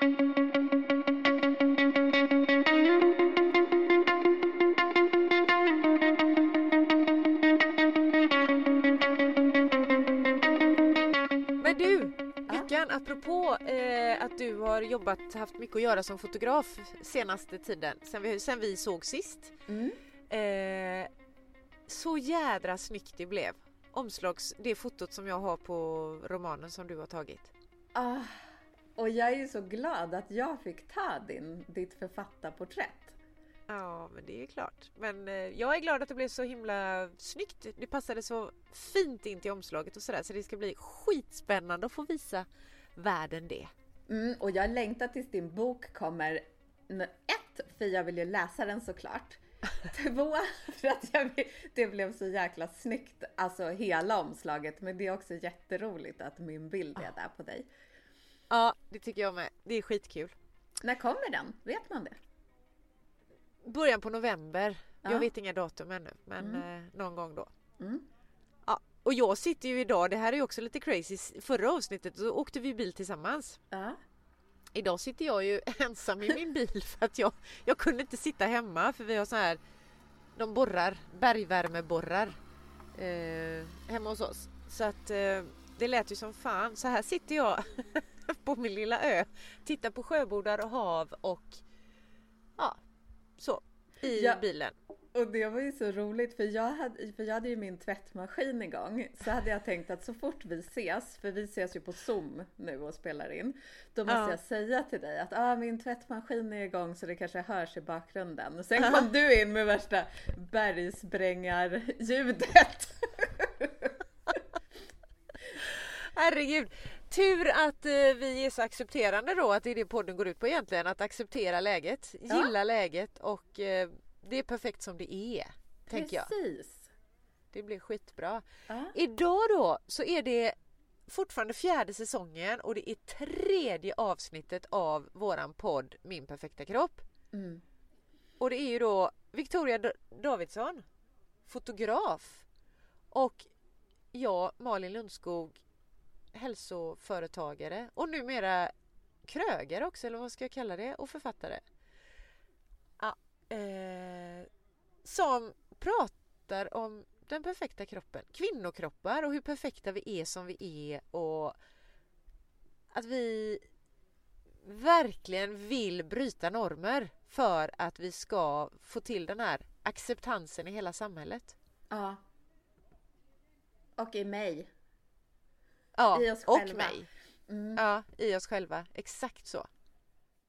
Men du, Vickan, apropå eh, att du har jobbat, haft mycket att göra som fotograf senaste tiden, sen vi, sen vi såg sist. Mm. Eh, så jädra snyggt det blev. Omslags, det fotot som jag har på romanen som du har tagit. Ah, och jag är ju så glad att jag fick ta din, ditt författarporträtt. Ja, men det är klart. Men eh, jag är glad att det blev så himla snyggt. Det passade så fint in till omslaget och sådär så det ska bli skitspännande att få visa världen det. Mm, och jag längtar tills din bok kommer. Ett, för jag vill ju läsa den såklart. Två, för att vill, det blev så jäkla snyggt, alltså hela omslaget. Men det är också jätteroligt att min bild är där på dig. Ja, det tycker jag med. Det är skitkul. När kommer den? Vet man det? Början på november. Ja. Jag vet inga datum ännu, men Mm. eh, någon gång då. Mm. Ja, och jag sitter ju idag, det här är ju också lite crazy, förra avsnittet så åkte vi bil tillsammans. Ja. Idag sitter jag ju ensam i min bil för att jag, jag kunde inte sitta hemma för vi har så här, de borrar, bergvärmeborrar eh, hemma hos oss. Så att eh, det lät ju som fan. Så här sitter jag på min lilla ö, tittar på sjöbodar och hav och ja, så i Ja. bilen. Och det var ju så roligt för jag, hade, för jag hade ju min tvättmaskin igång. Så hade jag tänkt att så fort vi ses, för vi ses ju på Zoom nu och spelar in. Då måste Ja. jag säga till dig att ah, min tvättmaskin är igång så det kanske hörs i bakgrunden. Sen kom du in med värsta bergsprängarljudet. Herregud! Tur att eh, vi är så accepterande då, att det är det podden går ut på egentligen. Att acceptera läget, Ja. gilla läget och eh, det är perfekt som det är. Tänker jag. Precis. Det blir skitbra. Ja. Idag då så är det fortfarande fjärde säsongen och det är tredje avsnittet av våran podd Min perfekta kropp. Mm. Och det är ju då Victoria D- Davidsson, fotograf och jag, Malin Lundskog, hälsoföretagare och numera krögare också, eller vad ska jag kalla det, och författare. Ja, eh, som pratar om den perfekta kroppen, kvinnokroppar och hur perfekta vi är som vi är och att vi verkligen vill bryta normer för att vi ska få till den här acceptansen i hela samhället. ja. Och i mig. Ja, I oss och själva. mig. Mm. Ja, i oss själva. Exakt så.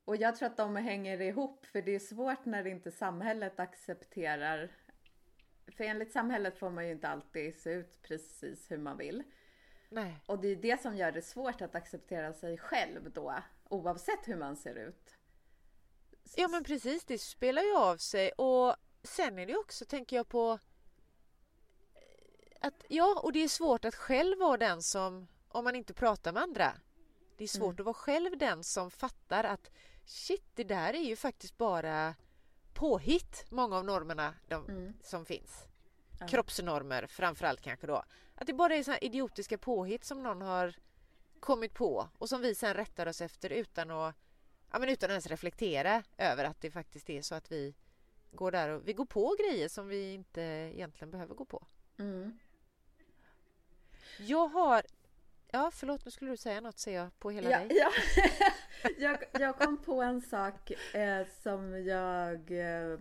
Och jag tror att de hänger ihop för det är svårt när inte samhället accepterar. För enligt samhället får man ju inte alltid se ut precis hur man vill. Nej. Och det är det som gör det svårt att acceptera sig själv då, oavsett hur man ser ut. Ja men precis, det spelar ju av sig och sen är det också, tänker jag på att ja, och det är svårt att själv vara den som, om man inte pratar med andra, det är svårt att vara själv den som fattar att shit, det där är ju faktiskt bara påhitt, många av normerna de, Mm. som finns. Ja. Kroppsnormer framförallt kanske då. Att det bara är här idiotiska påhitt som någon har kommit på och som vi sen rättar oss efter utan att ja, men utan att ens reflektera över att det faktiskt är så att vi går där och vi går på grejer som vi inte egentligen behöver gå på. Mm. Jag har... Ja, förlåt, nu skulle du säga något ser jag på hela Ja, dig. ja. jag, jag kom på en sak eh, som jag eh,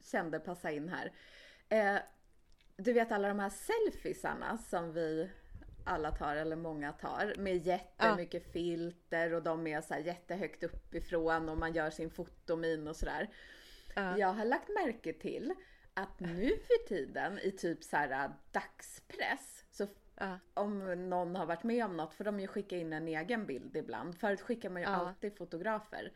kände passa in här. Eh, du vet alla de här selfiesarna som vi alla tar, eller många tar, med jättemycket filter och de är så här jättehögt uppifrån och man gör sin fotomin och sådär. Ja. Jag har lagt märke till att nu för tiden i typ så här dagspress Ja. om någon har varit med om något får de ju skicka in en egen bild ibland. Förut skickar man ju Ja. alltid fotografer.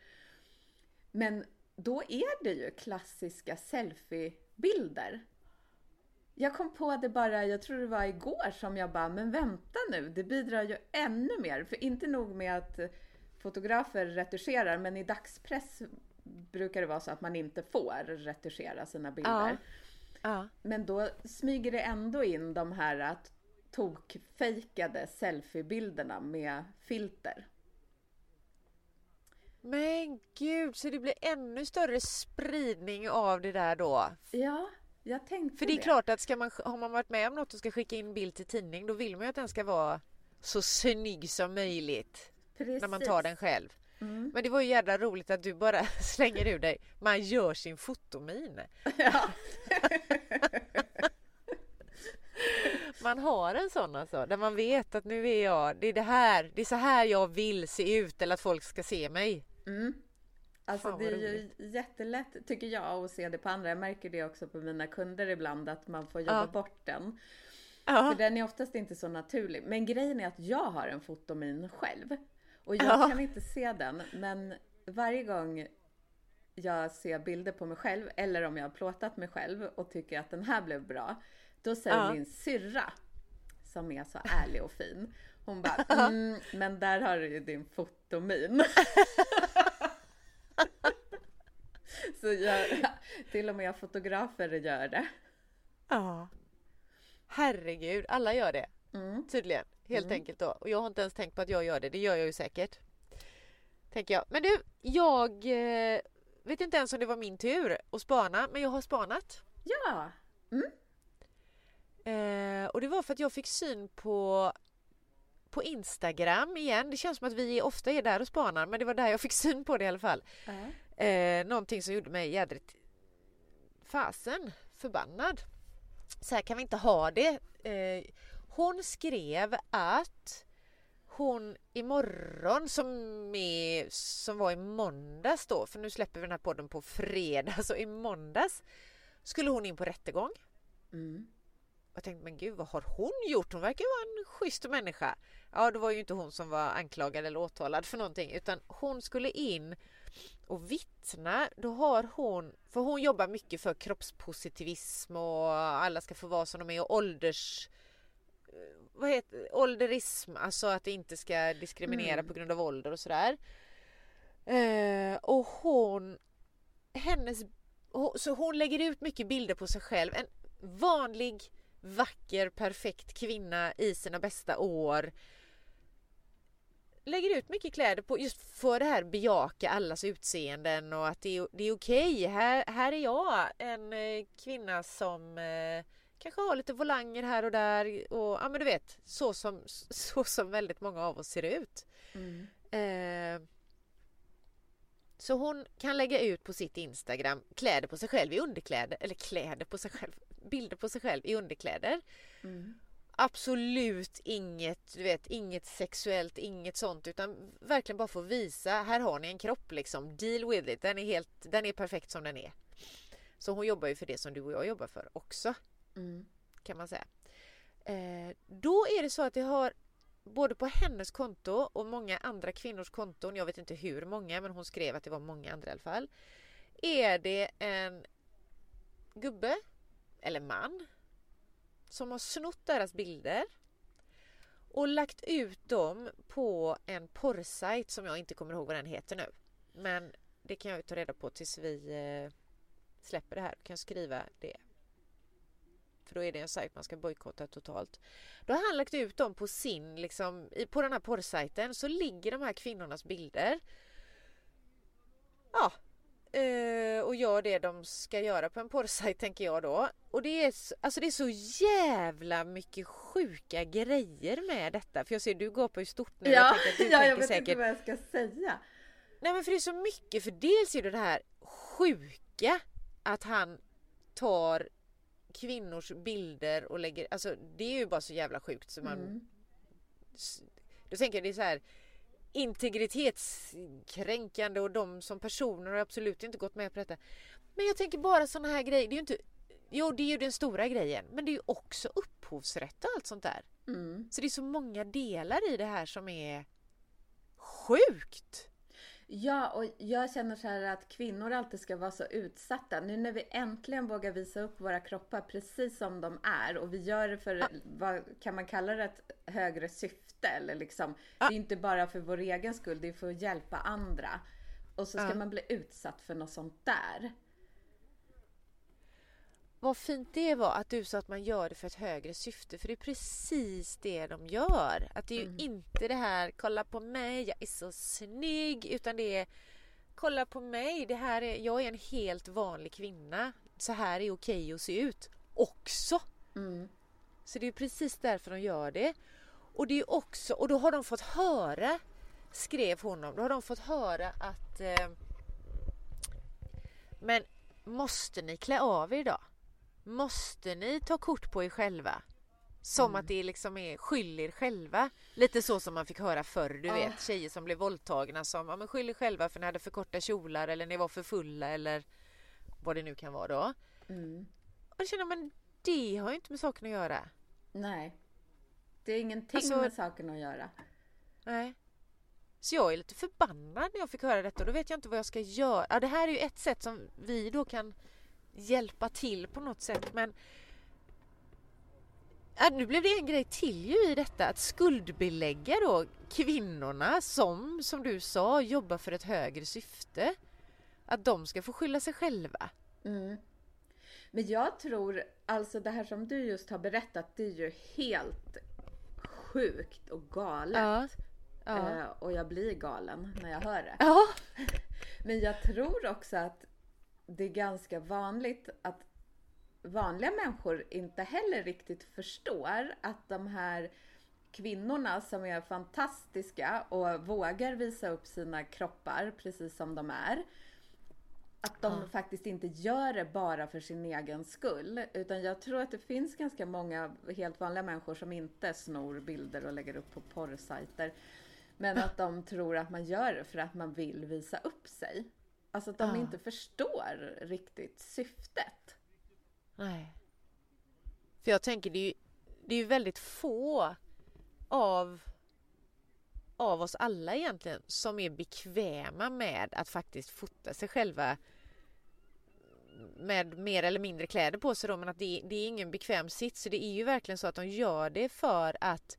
Men då är det ju klassiska selfiebilder. Jag kom på det bara, jag tror det var igår som jag bara, men vänta nu, det bidrar ju ännu mer. För inte nog med att fotografer retuscherar, men i dagspress brukar det vara så att man inte får retuschera sina bilder. Ja. Men då smyger det ändå in de här att tokfejkade selfiebilderna med filter. Men gud, så det blir ännu större spridning av det där då? Ja, jag tänkte För det är klart att ska man, har man varit med om något och ska skicka in bild till tidning då vill man ju att den ska vara så snygg som möjligt. Precis. När man tar den själv. Mm. Men det var ju jävla roligt att du bara slänger ur dig man gör sin fotomin. Ja. Man har en sån alltså, där man vet att nu är jag, det är det här, det är så här jag vill se ut eller att folk ska se mig. Mm. Alltså Fan, det är ju jättelätt tycker jag att se det på andra. Jag märker det också på mina kunder ibland att man får jobba Ja. bort den. Ja. För den är oftast inte så naturlig. Men grejen är att jag har en fotomin själv. Och jag Ja. kan inte se den. Men varje gång jag ser bilder på mig själv eller om jag har plåtat mig själv och tycker att den här blev bra. Då säger Ja. min syrra, som är så ärlig och fin. Hon bara, mm, men där har du ju din fotomin. så jag, till och med fotografer gör det. ja. Herregud, alla gör det Mm. tydligen. Helt Mm. enkelt då. Och jag har inte ens tänkt på att jag gör det. Det gör jag ju säkert. Tänker jag. Men du, jag eh, vet inte ens om det var min tur att spana, men jag har spanat. Ja, Eh, och det var för att jag fick syn på på Instagram igen. Det känns som att vi ofta är där och spanar, men det var där jag fick syn på det i alla fall. Ja. Eh, någonting som gjorde mig jädrigt fasen förbannad. Så här kan vi inte ha det. Eh, hon skrev att hon imorgon som, är, som var i måndags då, för nu släpper vi den här podden på fredag, så i måndags skulle hon in på rättegång. Mm. Jag tänkte, men gud vad har hon gjort? Hon verkar vara en schysst människa. Ja, det var ju inte hon som var anklagad eller åtalad för någonting, utan hon skulle in och vittna. Då har hon, för hon jobbar mycket för kroppspositivism och alla ska få vara som de är och ålders vad heter ålderism, alltså att det inte ska diskriminera Mm. på grund av ålder och sådär. Eh, och hon, hennes, så hon lägger ut mycket bilder på sig själv. En vanlig, vacker, perfekt kvinna i sina bästa år. Lägger ut mycket kläder på just för det här bejaka allas utseenden och att det är, det är okej. Här, här är jag en eh, kvinna som eh, kanske har lite volanger här och där och ja men du vet så som, så som väldigt många av oss ser ut. Mm. Eh, så hon kan lägga ut på sitt Instagram kläder på sig själv i underkläder, eller kläder på sig själv, bilder på sig själv i underkläder. Mm. Absolut inget, du vet, inget sexuellt, inget sånt utan verkligen bara få visa, här har ni en kropp liksom, deal with it, den är, helt, den är perfekt som den är. Så hon jobbar ju för det som du och jag jobbar för också Mm. kan man säga. Eh, då är det så att det har både på hennes konto och många andra kvinnors konton, jag vet inte hur många men hon skrev att det var många andra i alla fall. Är det en gubbe eller man som har snott deras bilder och lagt ut dem på en porrsajt som jag inte kommer ihåg vad den heter nu. Men det kan jag ju ta reda på tills vi eh, släpper det här. Kan jag skriva det för då är det en sajt man ska bojkotta totalt. Då har han lagt ut dem på sin, liksom, på den här porrsajten så ligger de här kvinnornas bilder. Ja, eh, och gör det de ska göra på en porrsajt tänker jag då. Och det är, alltså det är så jävla mycket sjuka grejer med detta. För jag ser du gapar ju stort nu. Ja, tänker att du ja, jag vet säkert, inte vad jag ska säga. Nej men för det är så mycket, för dels är det det här sjuka att han tar kvinnors bilder och lägger, alltså det är ju bara så jävla sjukt så man, Mm. då tänker jag det är så här integritetskränkande och de som personer har absolut inte gått med på detta. Men jag tänker bara sådana här grejer, det är ju inte, jo det är ju den stora grejen, men det är ju också upphovsrätt och allt sånt där. Mm. Så det är så många delar i det här som är sjukt. Ja, och jag känner så här att kvinnor alltid ska vara så utsatta. Nu när vi äntligen vågar visa upp våra kroppar precis som de är och vi gör det för, vad kan man kalla det, ett högre syfte eller liksom. Det är inte bara för vår egen skull, det är för att hjälpa andra. Och så ska Ja. man bli utsatt för något sånt där. Vad fint det var att du sa att man gör det för ett högre syfte, för det är precis det de gör. Att det är ju Mm. inte det här, kolla på mig, jag är så snygg, utan det är kolla på mig, det här är, jag är en helt vanlig kvinna. Så här är okej att se ut också. Mm. Så det är precis därför de gör det. Och det är också, och då har de fått höra, skrev hon om, då har de fått höra att eh, men måste ni klä av er idag? Måste ni ta kort på er själva? Som att det liksom är skyll er själva. Lite så som man fick höra förr, du Ja. vet tjejer som blev våldtagna som ja, men skyll er själva för ni hade för korta kjolar eller ni var för fulla eller vad det nu kan vara då. Mm. Och jag känner men det har ju inte med saken att göra. Nej. Det är ingenting Alltså- med saken att göra. Nej. Så jag är lite förbannad när jag fick höra detta och då vet jag inte vad jag ska göra. Ja, det här är ju ett sätt som vi då kan hjälpa till på något sätt men ja, nu blev det en grej till ju i detta att skuldbelägga då kvinnorna som, som du sa, jobbar för ett högre syfte. Att de ska få skylla sig själva. Mm. Men jag tror, alltså det här som du just har berättat, det är ju helt sjukt och galet. Ja. Ja. Eh, och jag blir galen när jag hör det. ja. Men jag tror också att det är ganska vanligt att vanliga människor inte heller riktigt förstår att de här kvinnorna som är fantastiska och vågar visa upp sina kroppar precis som de är. Att de Ja. faktiskt inte gör det bara för sin egen skull. Utan jag tror att det finns ganska många helt vanliga människor som inte snor bilder och lägger upp på porrsajter. Men att de tror att man gör det för att man vill visa upp sig. Alltså att de Ja. inte förstår riktigt syftet. Nej. För jag tänker det är ju, det är ju väldigt få av, av oss alla egentligen som är bekväma med att faktiskt fota sig själva med mer eller mindre kläder på sig då, men att det, det är ingen bekväm sits. Så det är ju verkligen så att de gör det för att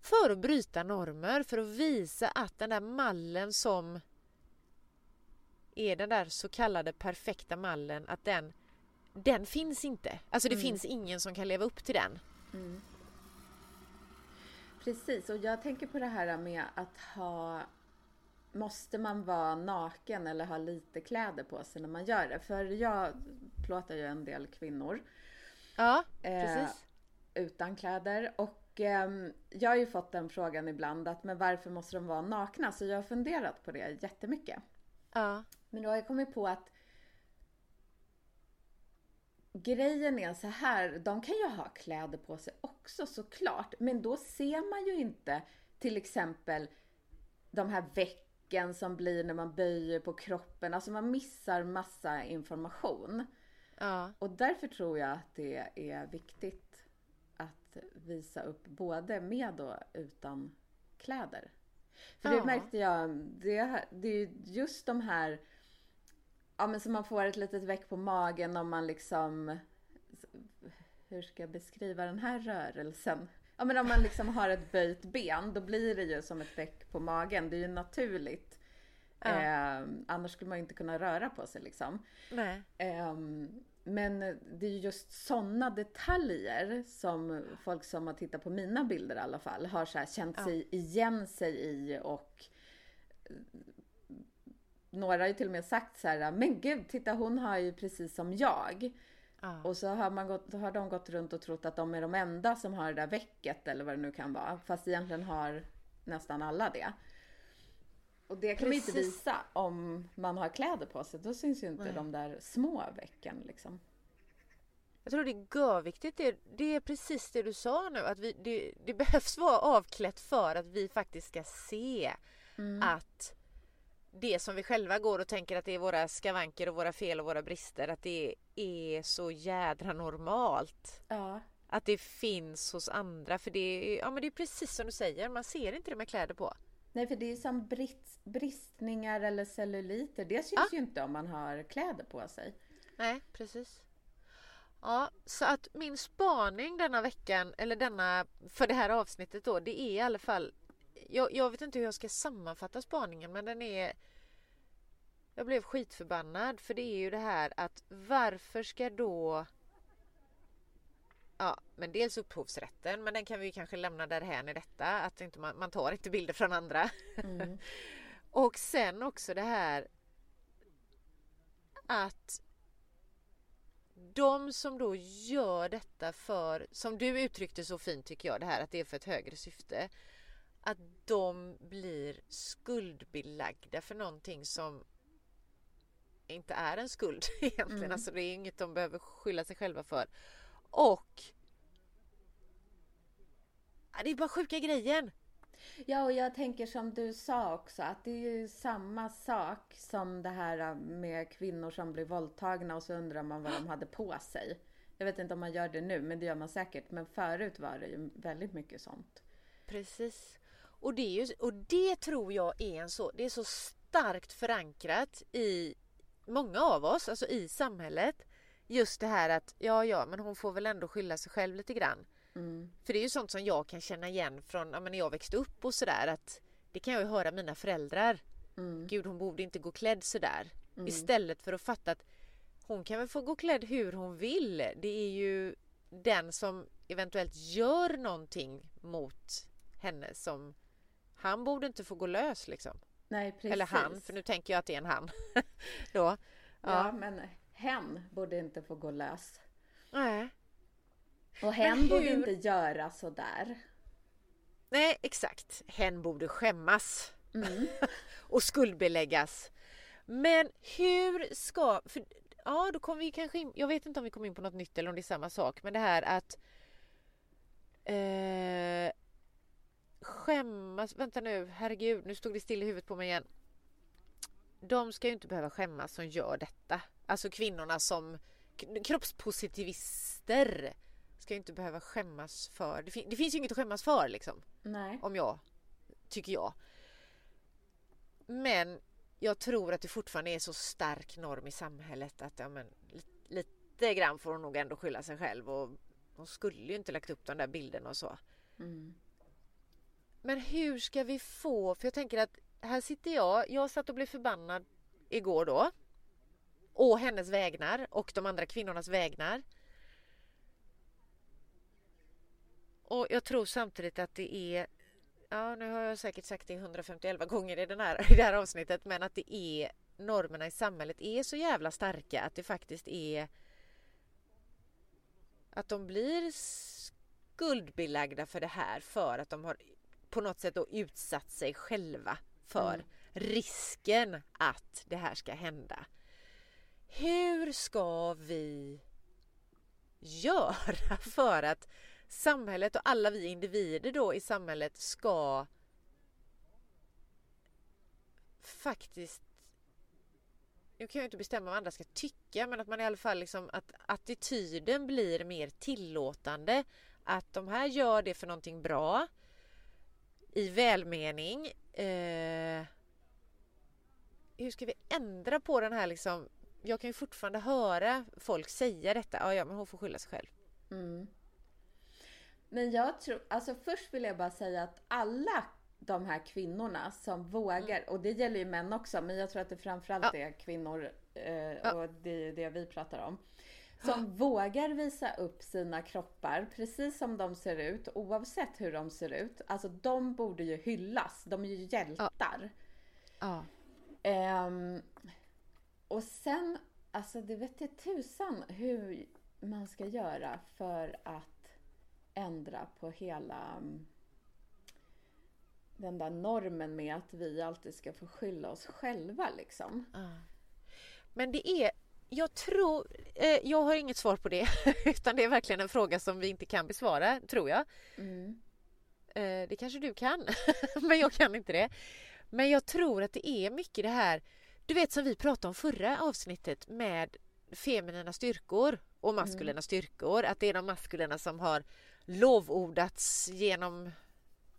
för att bryta normer, för att visa att den där mallen som är den där så kallade perfekta mallen, att den den finns inte. Alltså det Mm. finns ingen som kan leva upp till den. Precis, och jag tänker på det här med att ha Måste man vara naken eller ha lite kläder på sig när man gör det? För jag plåtar ju en del kvinnor Ja, eh, precis. utan kläder och ehm, jag har ju fått den frågan ibland att men varför måste de vara nakna? Så jag har funderat på det jättemycket. Ja, Men då har jag kommit på att grejen är så här, de kan ju ha kläder på sig också såklart, men då ser man ju inte till exempel de här vecken som blir när man böjer på kroppen, alltså man missar massa information. ja, Och därför tror jag att det är viktigt att visa upp både med och utan kläder. För det Ja. märkte jag, det, det är ju just de här, ja men så man får ett litet veck på magen om man liksom, hur ska jag beskriva den här rörelsen? Ja men om man liksom har ett böjt ben, då blir det ju som ett veck på magen. Det är ju naturligt. Ja. Eh, annars skulle man ju inte kunna röra på sig liksom. nej, Ehm, men det är ju just sådana detaljer som folk som har tittat på mina bilder i alla fall har så här känt Ja. sig igen sig i och eh, några har ju till och med sagt så här, men gud, titta hon har ju precis som jag. ja, Och så har, man gått, har de gått runt och trott att de är de enda som har det där vecket eller vad det nu kan vara. Fast egentligen har nästan alla det. Och det kan man ju inte Precis. visa om man har kläder på sig. Då syns ju inte Nej. de där små vecken liksom. Jag tror det är görviktigt. Det, det är precis det du sa nu. Att vi, det, det behövs vara avklätt för att vi faktiskt ska se att det som vi själva går och tänker att det är våra skavanker och våra fel och våra brister, att det är så jädra normalt. Ja. Att det finns hos andra. För det är, ja, men det är precis som du säger, man ser inte det med kläder på. Nej, för det är som brist, bristningar eller celluliter. Det syns Ja. ju inte om man har kläder på sig. Nej, precis. Ja, så att min spaning denna veckan, eller denna, för det här avsnittet då, det är i alla fall, jag, jag vet inte hur jag ska sammanfatta spaningen, men den är, jag blev skitförbannad, för det är ju det här att varför ska då, ja, men dels upphovsrätten, men den kan vi kanske lämna därhän i detta, att inte man, man tar inte bilder från andra. Mm. Och sen också det här att de som då gör detta för, som du uttryckte så fint tycker jag, det här att det är för ett högre syfte. Att de blir skuldbelagda för någonting som inte är en skuld egentligen. Mm. Alltså det är inget de behöver skylla sig själva för. Och det är bara sjuka grejen. Ja, och jag tänker som du sa också att det är ju samma sak som det här med kvinnor som blir våldtagna och så undrar man vad de hade på sig. Jag vet inte om man gör det nu, men det gör man säkert. Men förut var det ju väldigt mycket sånt. Precis. Och det, ju, och det tror jag är en så, det är så starkt förankrat i många av oss, alltså i samhället. Just det här att ja, ja, men hon får väl ändå skylla sig själv lite grann. Mm. För det är ju sånt som jag kan känna igen från ja, när jag växte upp och sådär att det kan jag ju höra mina föräldrar. Mm. Gud, hon borde inte gå klädd sådär. Mm. Istället för att fatta att hon kan väl få gå klädd hur hon vill. Det är ju den som eventuellt gör någonting mot henne som han borde inte få gå lös liksom. Nej, precis. Eller han, för nu tänker jag att det är en han. Då. Ja. ja, men hen borde inte få gå lös. Nej. Och hen hur... borde inte göra sådär. Nej, exakt. Hen borde skämmas. Mm. och skuldbeläggas. Men hur ska... För, ja, då kommer vi kanske in... Jag vet inte om vi kommer in på något nytt eller om det är samma sak. Men det här att... Eh, skämmas... Vänta nu, herregud, nu stod det still i huvudet på mig igen. De ska ju inte behöva skämmas som gör detta. Alltså kvinnorna som kroppspositivister ska ju inte behöva skämmas för. Det, fin det finns ju inget att skämmas för liksom. Nej. Om jag, tycker jag. Men jag tror att det fortfarande är så stark norm i samhället att ja, men, lite, lite grann får hon nog ändå skylla sig själv och hon skulle ju inte lagt upp de där bilderna och så. Mm. Men hur ska vi få, för jag tänker att här sitter jag, jag satt och blev förbannad igår då. Å hennes vägnar och de andra kvinnornas vägnar. Och jag tror samtidigt att det är Ja, nu har jag säkert sagt det 151 gånger i, den här, i det här avsnittet, men att det är normerna i samhället är så jävla starka att det faktiskt är att de blir skuldbelagda för det här för att de har på något sätt då utsatt sig själva för mm. risken att det här ska hända. Hur ska vi göra för att samhället och alla vi individer då i samhället ska faktiskt nu kan jag inte bestämma vad andra ska tycka men att man i alla fall liksom att attityden blir mer tillåtande att de här gör det för någonting bra i välmening. Eh, hur ska vi ändra på den här liksom jag kan ju fortfarande höra folk säga detta. Ja, ja men hon får skylla sig själv. Mm. Men jag tror, alltså först vill jag bara säga att alla de här kvinnorna som vågar, mm. och det gäller ju män också, men jag tror att det framförallt ja. är kvinnor eh, och det är det vi pratar om. Som ja. vågar visa upp sina kroppar precis som de ser ut, oavsett hur de ser ut. Alltså de borde ju hyllas, de är ju hjältar. Ja. Um, och sen, alltså det vet jag tusan hur man ska göra för att ändra på hela mm, den där normen med att vi alltid ska få skylla oss själva liksom. Men det är, jag tror, eh, jag har inget svar på det utan det är verkligen en fråga som vi inte kan besvara, tror jag. Mm. Eh, det kanske du kan, men jag kan inte det. Men jag tror att det är mycket det här, du vet som vi pratade om förra avsnittet med feminina styrkor och maskulina mm. styrkor, att det är de maskulina som har lovordats genom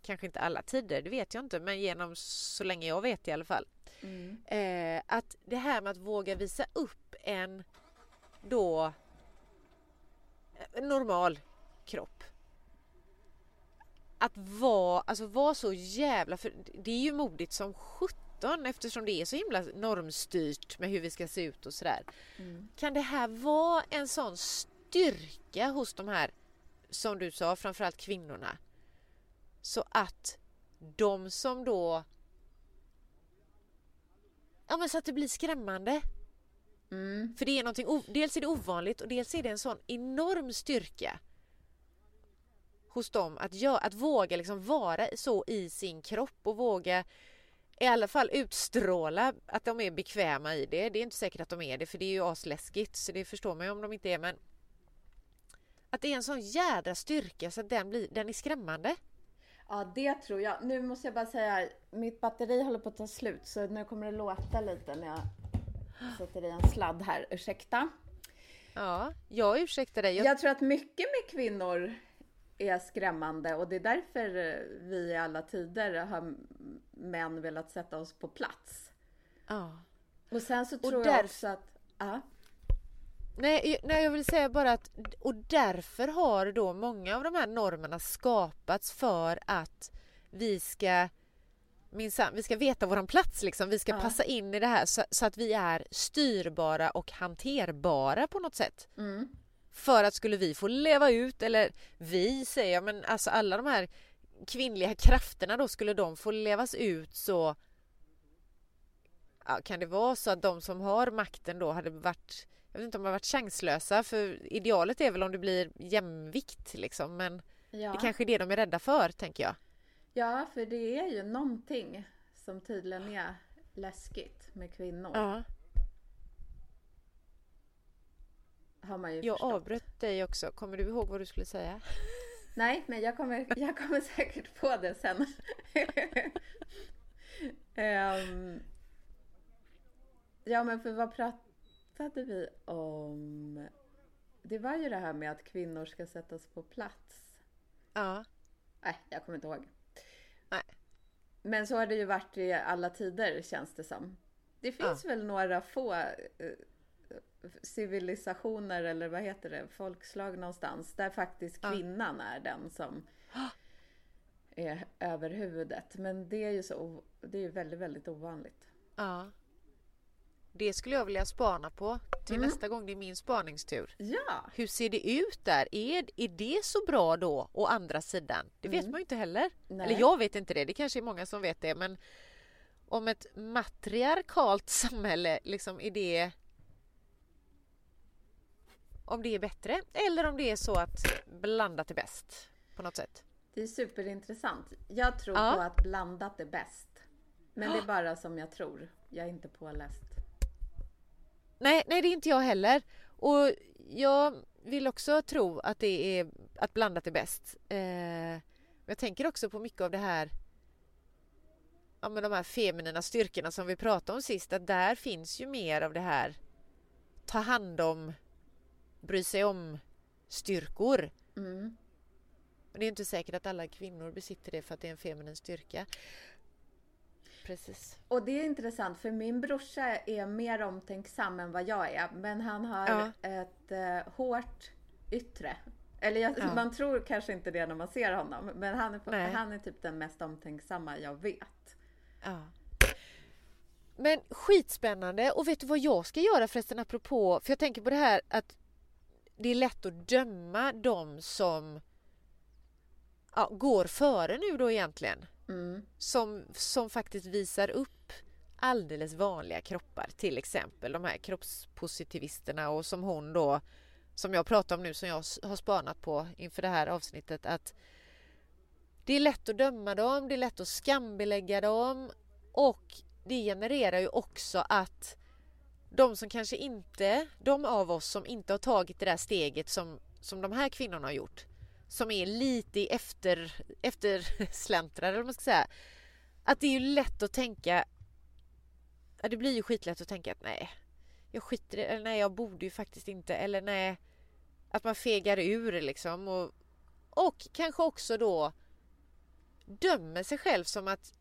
kanske inte alla tider, det vet jag inte, men genom så länge jag vet i alla fall. Mm. Eh, att det här med att våga visa upp en då normal kropp. Att vara, alltså vara så jävla, för det är ju modigt som sjutton eftersom det är så himla normstyrt med hur vi ska se ut och sådär. Mm. Kan det här vara en sån styrka hos de här som du sa, framförallt kvinnorna. Så att de som då... Ja men så att det blir skrämmande. Mm. För det är någonting, dels är det ovanligt och dels är det en sån enorm styrka hos dem att, gö- att våga liksom vara så i sin kropp och våga i alla fall utstråla att de är bekväma i det. Det är inte säkert att de är det för det är ju asläskigt så det förstår man ju om de inte är men att det är en sån jädra styrka så att den, blir, den är skrämmande. Ja, det tror jag. Nu måste jag bara säga, mitt batteri håller på att ta slut så nu kommer det låta lite när jag sätter i en sladd här. Ursäkta. Ja, jag ursäktar dig. Jag, Jag tror att mycket med kvinnor är skrämmande och det är därför eh, vi i alla tider har män velat sätta oss på plats. ja. Och sen så tror jag där- också att... Ja. Nej, nej, jag vill säga bara att och därför har då många av de här normerna skapats för att vi ska minsann, vi ska veta våran plats liksom. Vi ska Ja. passa in i det här så, så att vi är styrbara och hanterbara på något sätt. Mm. För att skulle vi få leva ut, eller vi säger jag, men alltså alla de här kvinnliga krafterna då, skulle de få levas ut så ja, kan det vara så att de som har makten då hade varit jag vet inte om de har varit chanslösa för idealet är väl om det blir jämvikt liksom men Ja. det kanske är det de är rädda för tänker jag. ja, för det är ju någonting som tydligen är läskigt med kvinnor. Ja. Har man ju Jag förstått. avbröt dig också. Kommer du ihåg vad du skulle säga? Nej, men jag kommer, jag kommer säkert på det sen. Ehm, ja, men för vad pratade vi om? Det var ju det här med att kvinnor ska sättas på plats. Ja. Nej, jag kommer inte ihåg. Nej. Men så har det ju varit i alla tider känns det som. Det finns väl några få eh, civilisationer eller vad heter det, folkslag någonstans där faktiskt kvinnan är den som är över huvudet. Men det är ju så, det är ju väldigt, väldigt ovanligt. ja. Det skulle jag vilja spana på till Mm. nästa gång det är min spaningstur. Ja, Hur ser det ut där? Är, är det så bra då å andra sidan? Det vet Mm. man ju inte heller. Nej. Eller jag vet inte det, det kanske är många som vet det men om ett matriarkalt samhälle, liksom är det om det är bättre eller om det är så att blandat är bäst på något sätt. det är superintressant. Jag tror Ja. på att blandat är bäst. Men det är bara som jag tror. Jag är inte påläst. Nej, nej det är inte jag heller. Och jag vill också tro att det är att blandat är bäst. Eh, jag tänker också på mycket av det här ja, men de här feminina styrkorna som vi pratade om sist, att där finns ju mer av det här ta hand om, bry sig om styrkor. Mm. Men det är inte säkert att alla kvinnor besitter det för att det är en feminin styrka. Precis. Och det är intressant för min brorsa är mer omtänksam än vad jag är. Men han har Ja. ett eh, hårt yttre. Eller jag, Ja. man tror kanske inte det när man ser honom. Men han är, på, han är typ den mest omtänksamma jag vet. Ja. Men skitspännande och vet du vad jag ska göra förresten apropå, för jag tänker på det här att det är lätt att döma de som ja, går före nu då egentligen. Mm. Som, som faktiskt visar upp alldeles vanliga kroppar till exempel de här kroppspositivisterna och som hon då som jag pratar om nu som jag har spanat på inför det här avsnittet att det är lätt att döma dem, det är lätt att skambelägga dem och det genererar ju också att de som kanske inte, de av oss som inte har tagit det där steget som, som de här kvinnorna har gjort, som är lite i efter, eftersläntrade, eller vad man ska säga, att det är ju lätt att tänka, ja, det blir ju skitlätt att tänka att nej, jag skiter i det, eller nej, jag borde ju faktiskt inte, eller nej, att man fegar ur liksom. Och, och kanske också då dömer sig själv som att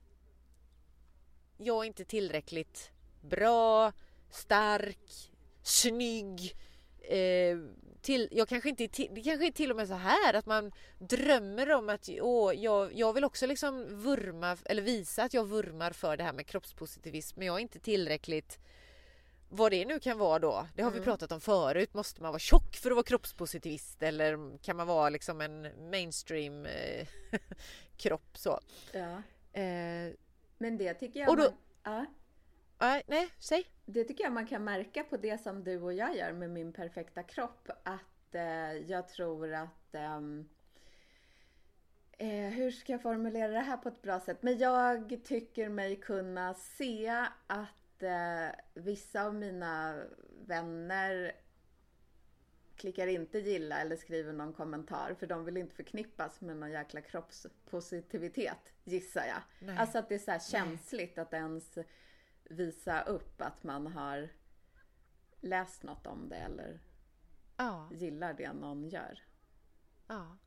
jag är inte tillräckligt bra, stark, snygg. Eh, till, jag kanske inte till, det kanske är till och med så här att man drömmer om att åh, jag, jag vill också liksom vurma eller visa att jag vurmar för det här med kroppspositivism men jag är inte tillräckligt vad det nu kan vara då. Det har vi Mm. pratat om förut. Måste man vara tjock för att vara kroppspositivist eller kan man vara liksom en mainstream eh, kropp så. Ja. Eh, Men det tycker jag Och då- man, ja. Nej, nej, säg. Det tycker jag man kan märka på det som du och jag gör med min perfekta kropp. Att eh, jag tror att... ehm, eh, hur ska jag formulera det här på ett bra sätt? Men jag tycker mig kunna se att eh, vissa av mina vänner klickar inte gilla eller skriver någon kommentar för de vill inte förknippas med någon jäkla kroppspositivitet gissar jag. Nej. Alltså att det är så här känsligt att ens visa upp att man har läst något om det eller Ja, gillar det någon gör. ja.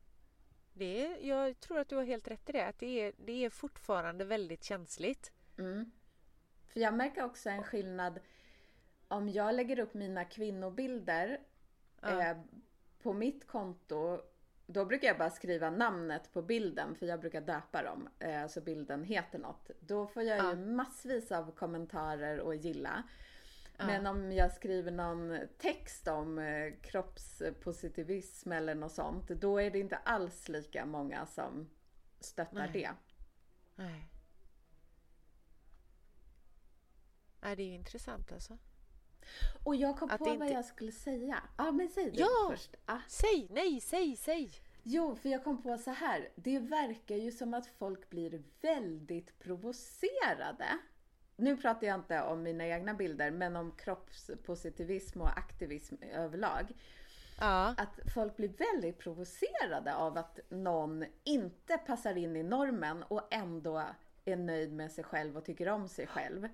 Det är, jag tror att du har helt rätt i det. Att det är, det är fortfarande väldigt känsligt. Mm. För jag märker också en skillnad om jag lägger upp mina kvinnobilder Ja. eh, på mitt konto. Då brukar jag bara skriva namnet på bilden för jag brukar döpa dem eh, så bilden heter något. Då får jag Ja. ju massvis av kommentarer och gilla. Men om jag skriver någon text om eh, kroppspositivism eller något sånt, då är det inte alls lika många som stöttar Nej. det. Nej. Nej, det är ju intressant alltså. Och jag kom Att på det vad inte- jag skulle säga. Ja, men säg det Ja! först. Ah. Säg, nej, säg, säg! Jo, för jag kom på så här. Det verkar ju som att folk blir väldigt provocerade. Nu pratar jag inte om mina egna bilder, men om kroppspositivism och aktivism överlag. Ja, Att folk blir väldigt provocerade av att någon inte passar in i normen och ändå är nöjd med sig själv och tycker om sig själv.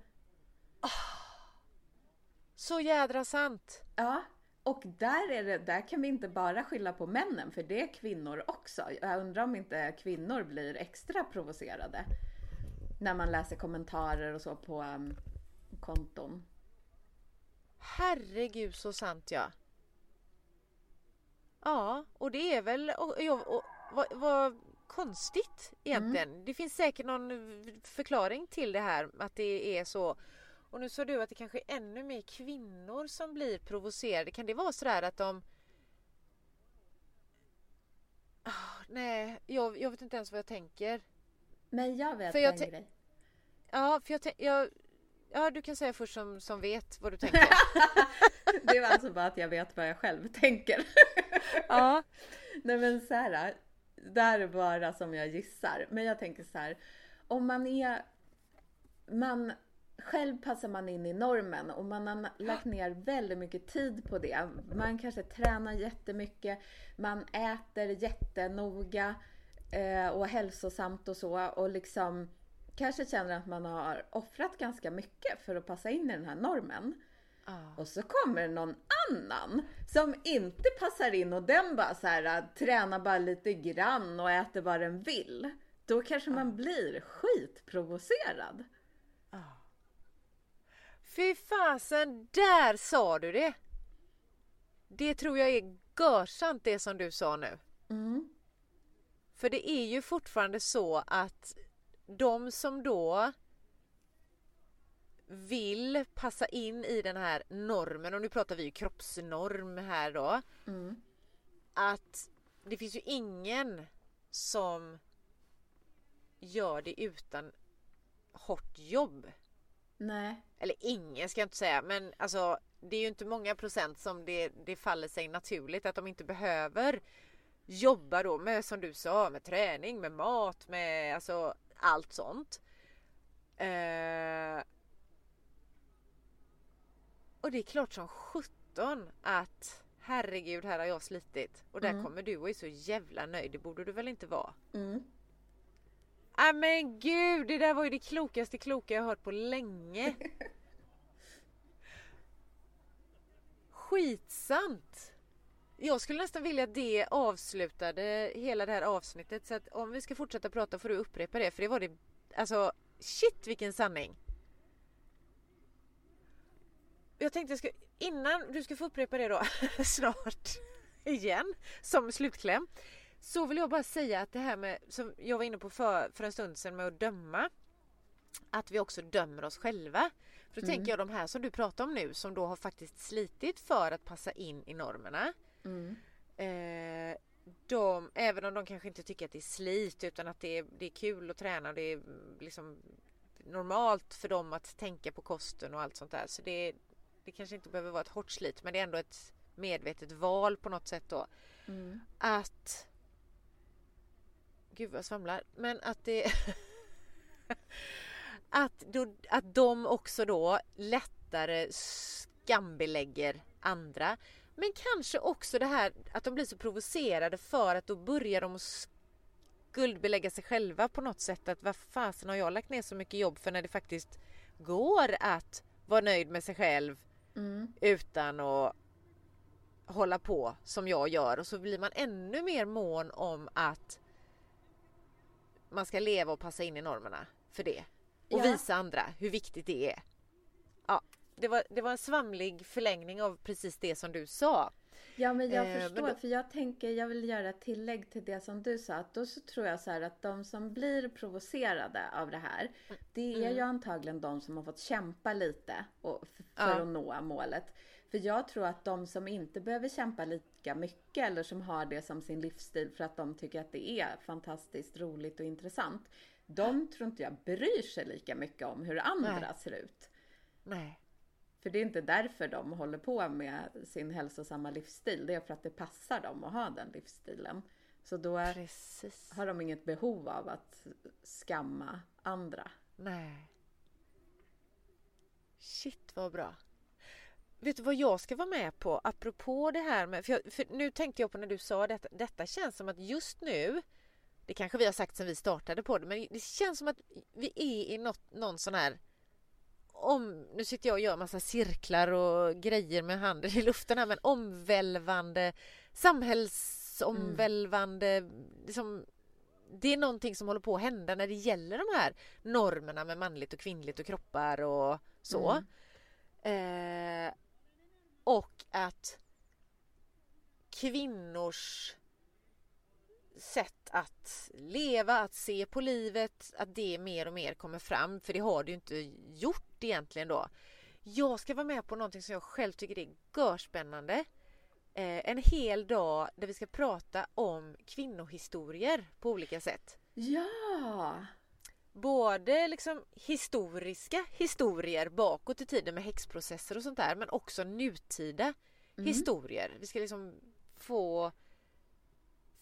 Så jädra sant! Ja, och där, är det, där kan vi inte bara skylla på männen, för det är kvinnor också. Jag undrar om inte kvinnor blir extra provocerade när man läser kommentarer och så på um, konton. Herregud så sant ja. Ja, och det är väl och, och, och, vad, vad konstigt egentligen. Det finns säkert någon förklaring till det här att det är så. Och nu sa du att det kanske är ännu mer kvinnor som blir provocerade. Kan det vara sådär att de Ah, Nej, jag, jag vet inte ens vad jag tänker. Men jag vet För jag en grej. Ja, för jag, jag Ja, du kan säga först som, som vet vad du tänker. Det var alltså bara att jag vet vad jag själv tänker. ja. Nej men så här, det här är bara som jag gissar. Men jag tänker så här, om man är, man, själv passar man in i normen och man har lagt ner väldigt mycket tid på det. Man kanske tränar jättemycket, man äter jättenoga eh, och hälsosamt och så och liksom kanske känner att man har offrat ganska mycket för att passa in i den här normen. Ja. Och så kommer någon annan som inte passar in och den bara så här äh, tränar bara lite grann och äter vad den vill. Då kanske man blir skitprovocerad. Fy fasen, där sa du det! Det tror jag är görsant det som du sa nu. Mm. För det är ju fortfarande så att de som då vill passa in i den här normen, och nu pratar vi ju kroppsnorm här då, Mm. att det finns ju ingen som gör det utan hårt jobb. Nej. Eller ingen ska jag inte säga, men alltså det är ju inte många procent som det, det faller sig naturligt att de inte behöver jobba då med som du sa, med träning, med mat, med alltså allt sånt. Eh, och det är klart som sjutton att herregud, här har jag slitit och där Mm. kommer du och är så jävla nöjd. Det borde du väl inte vara? Mm. Nej men gud, det där var ju det klokaste kloka jag hört på länge. Skitsant! Jag skulle nästan vilja att det avslutade hela det här avsnittet så att om vi ska fortsätta prata får du upprepa det för det var det, alltså shit vilken sanning! Jag tänkte jag ska, innan du ska få upprepa det då snart igen som slutkläm så vill jag bara säga att det här med som jag var inne på för, för en stund sedan med att döma att vi också dömer oss själva. För då tänker jag de här som du pratar om nu som då har faktiskt slitit för att passa in i normerna. Mm. Eh, de, även om de kanske inte tycker att det är slit utan att det är, det är kul att träna och det är liksom normalt för dem att tänka på kosten och allt sånt där. Så det, det kanske inte behöver vara ett hårt slit men det är ändå ett medvetet val på något sätt då. Mm. Att Gud vad jag svamlar. Men att det att, då, att de också då lättare skambelägger andra. Men kanske också det här att de blir så provocerade för att då börjar de skuldbelägga sig själva på något sätt. Att vad fasen har jag lagt ner så mycket jobb för när det faktiskt går att vara nöjd med sig själv Mm. utan att hålla på som jag gör och så blir man ännu mer mån om att man ska leva och passa in i normerna för det och Ja. visa andra hur viktigt det är. Ja, det var, det var en svamlig förlängning av precis det som du sa. Ja, men jag Eh, men förstår. då- För jag tänker, jag vill göra ett tillägg till det som du sa. Att då så tror jag så här att de som blir provocerade av det här. Det är Mm. ju antagligen de som har fått kämpa lite och, för Ja. att nå målet. För jag tror att de som inte behöver kämpa lika mycket eller som har det som sin livsstil för att de tycker att det är fantastiskt roligt och intressant. De tror inte jag bryr sig lika mycket om hur andra Nej. ser ut. Nej. För det är inte därför de håller på med sin hälsosamma livsstil. Det är för att det passar dem att ha den livsstilen. Så då Precis. har de inget behov av att skamma andra. Nej. Shit vad bra. Vet du vad jag ska vara med på? Apropå det här med, för, jag, för nu tänkte jag på när du sa detta, detta känns som att just nu, det kanske vi har sagt sedan vi startade på det, men det känns som att vi är i något, någon sån här om, nu sitter jag och gör massa cirklar och grejer med handen i luften här men omvälvande samhällsomvälvande liksom, det är någonting som håller på att hända när det gäller de här normerna med manligt och kvinnligt och kroppar och så. Eh, och att kvinnors sätt att leva, att se på livet, att det mer och mer kommer fram. För det har det ju inte gjort egentligen då. Jag ska vara med på någonting som jag själv tycker är görspännande. Eh, en hel dag där vi ska prata om kvinnohistorier på olika sätt. Ja! Både liksom historiska historier bakåt i tiden med häxprocesser och sånt där men också nutida Mm. historier. Vi ska liksom få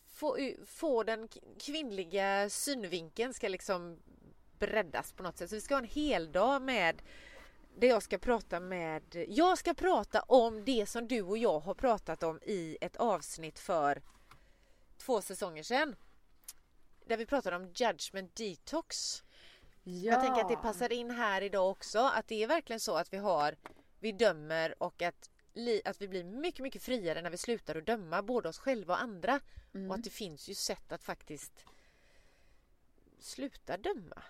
få, få den kvinnliga synvinkeln ska liksom breddas på något sätt. Så vi ska ha en hel dag med där jag ska prata med Jag ska prata om det som du och jag har pratat om i ett avsnitt för två säsonger sedan. Där vi pratade om Judgment Detox. ja. Jag tänker att det passar in här idag också. Att det är verkligen så att vi har Vi dömer och att, li, att vi blir mycket, mycket friare när vi slutar att döma både oss själva och andra. Mm. Och att det finns ju sätt att faktiskt sluta döma.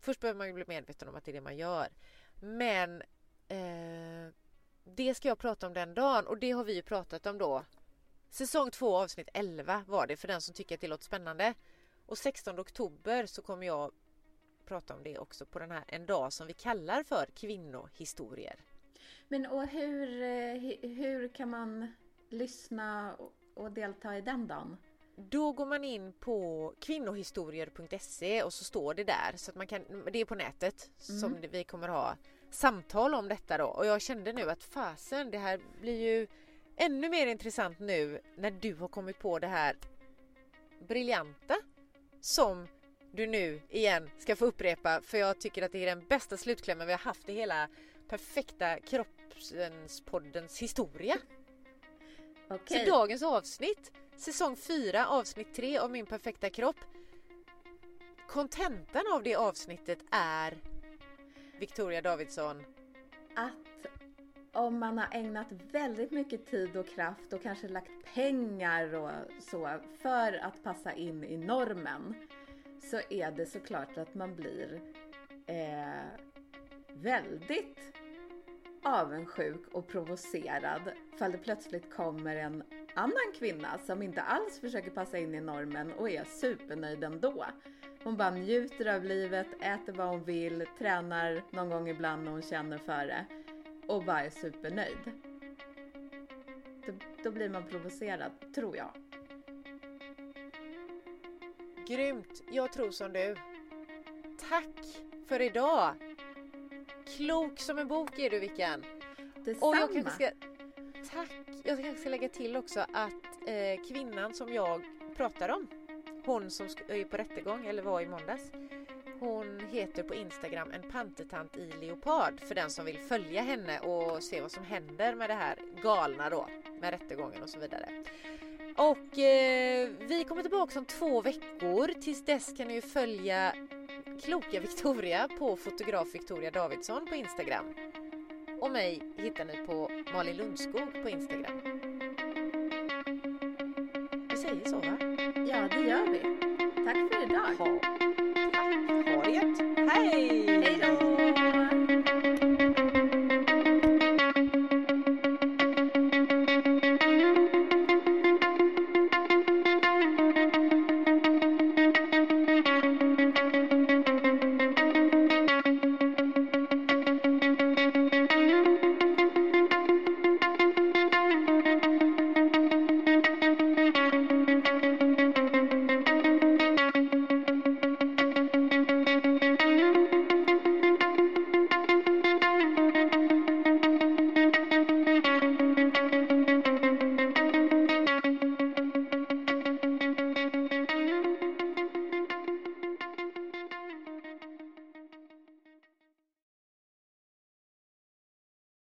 Först behöver man ju bli medveten om att det är det man gör. Men eh, det ska jag prata om den dagen och det har vi ju pratat om då. Säsong 2 avsnitt 11 var det för den som tycker att det låter spännande. Och 16 oktober så kommer jag prata om det också på den här en dag som vi kallar för kvinnohistorier. Men och hur, eh, hu- hur kan man lyssna och- delta i den dagen? Då går man in på kvinnohistorier.se och så står det där så att man kan, det är på nätet som Mm. det- vi kommer ha samtal om detta då och jag kände nu att fasen det här blir ju ännu mer intressant nu när du har kommit på det här briljanta som du nu igen ska få upprepa för jag tycker att det är den bästa slutklämmen vi har haft i hela perfekta kroppens poddens historia. Okej. Så dagens avsnitt, säsong 4 avsnitt 3 av Min perfekta kropp. Kontentan av det avsnittet är Victoria Davidsson. att om man har ägnat väldigt mycket tid och kraft och kanske lagt pengar och så för att passa in i normen så är det såklart att man blir eh, väldigt avundsjuk och provocerad ifall det plötsligt kommer en annan kvinna som inte alls försöker passa in i normen och är supernöjd ändå. Hon bara njuter av livet, äter vad hon vill, tränar någon gång ibland när hon känner för det och bara är supernöjd. Då, då blir man provocerad, tror jag. Grymt! Jag tror som du. Tack för idag. Klok som en bok är du Vickan. Detsamma. Och jag kanske ska... Tack! Jag kanske ska lägga till också att eh, kvinnan som jag pratar om, hon som är på rättegång eller var i måndags, hon heter på Instagram en pantetant i leopard för den som vill följa henne och se vad som händer med det här galna då med rättegången och så vidare. Och eh, vi kommer tillbaka om två veckor. Tills dess kan ni ju följa kloka Victoria på fotograf Victoria Davidsson på Instagram. Och mig hittar ni på Malin Lundskog på Instagram. Vi säger så va? Ja, det gör vi. Tack för idag. Ha, tack.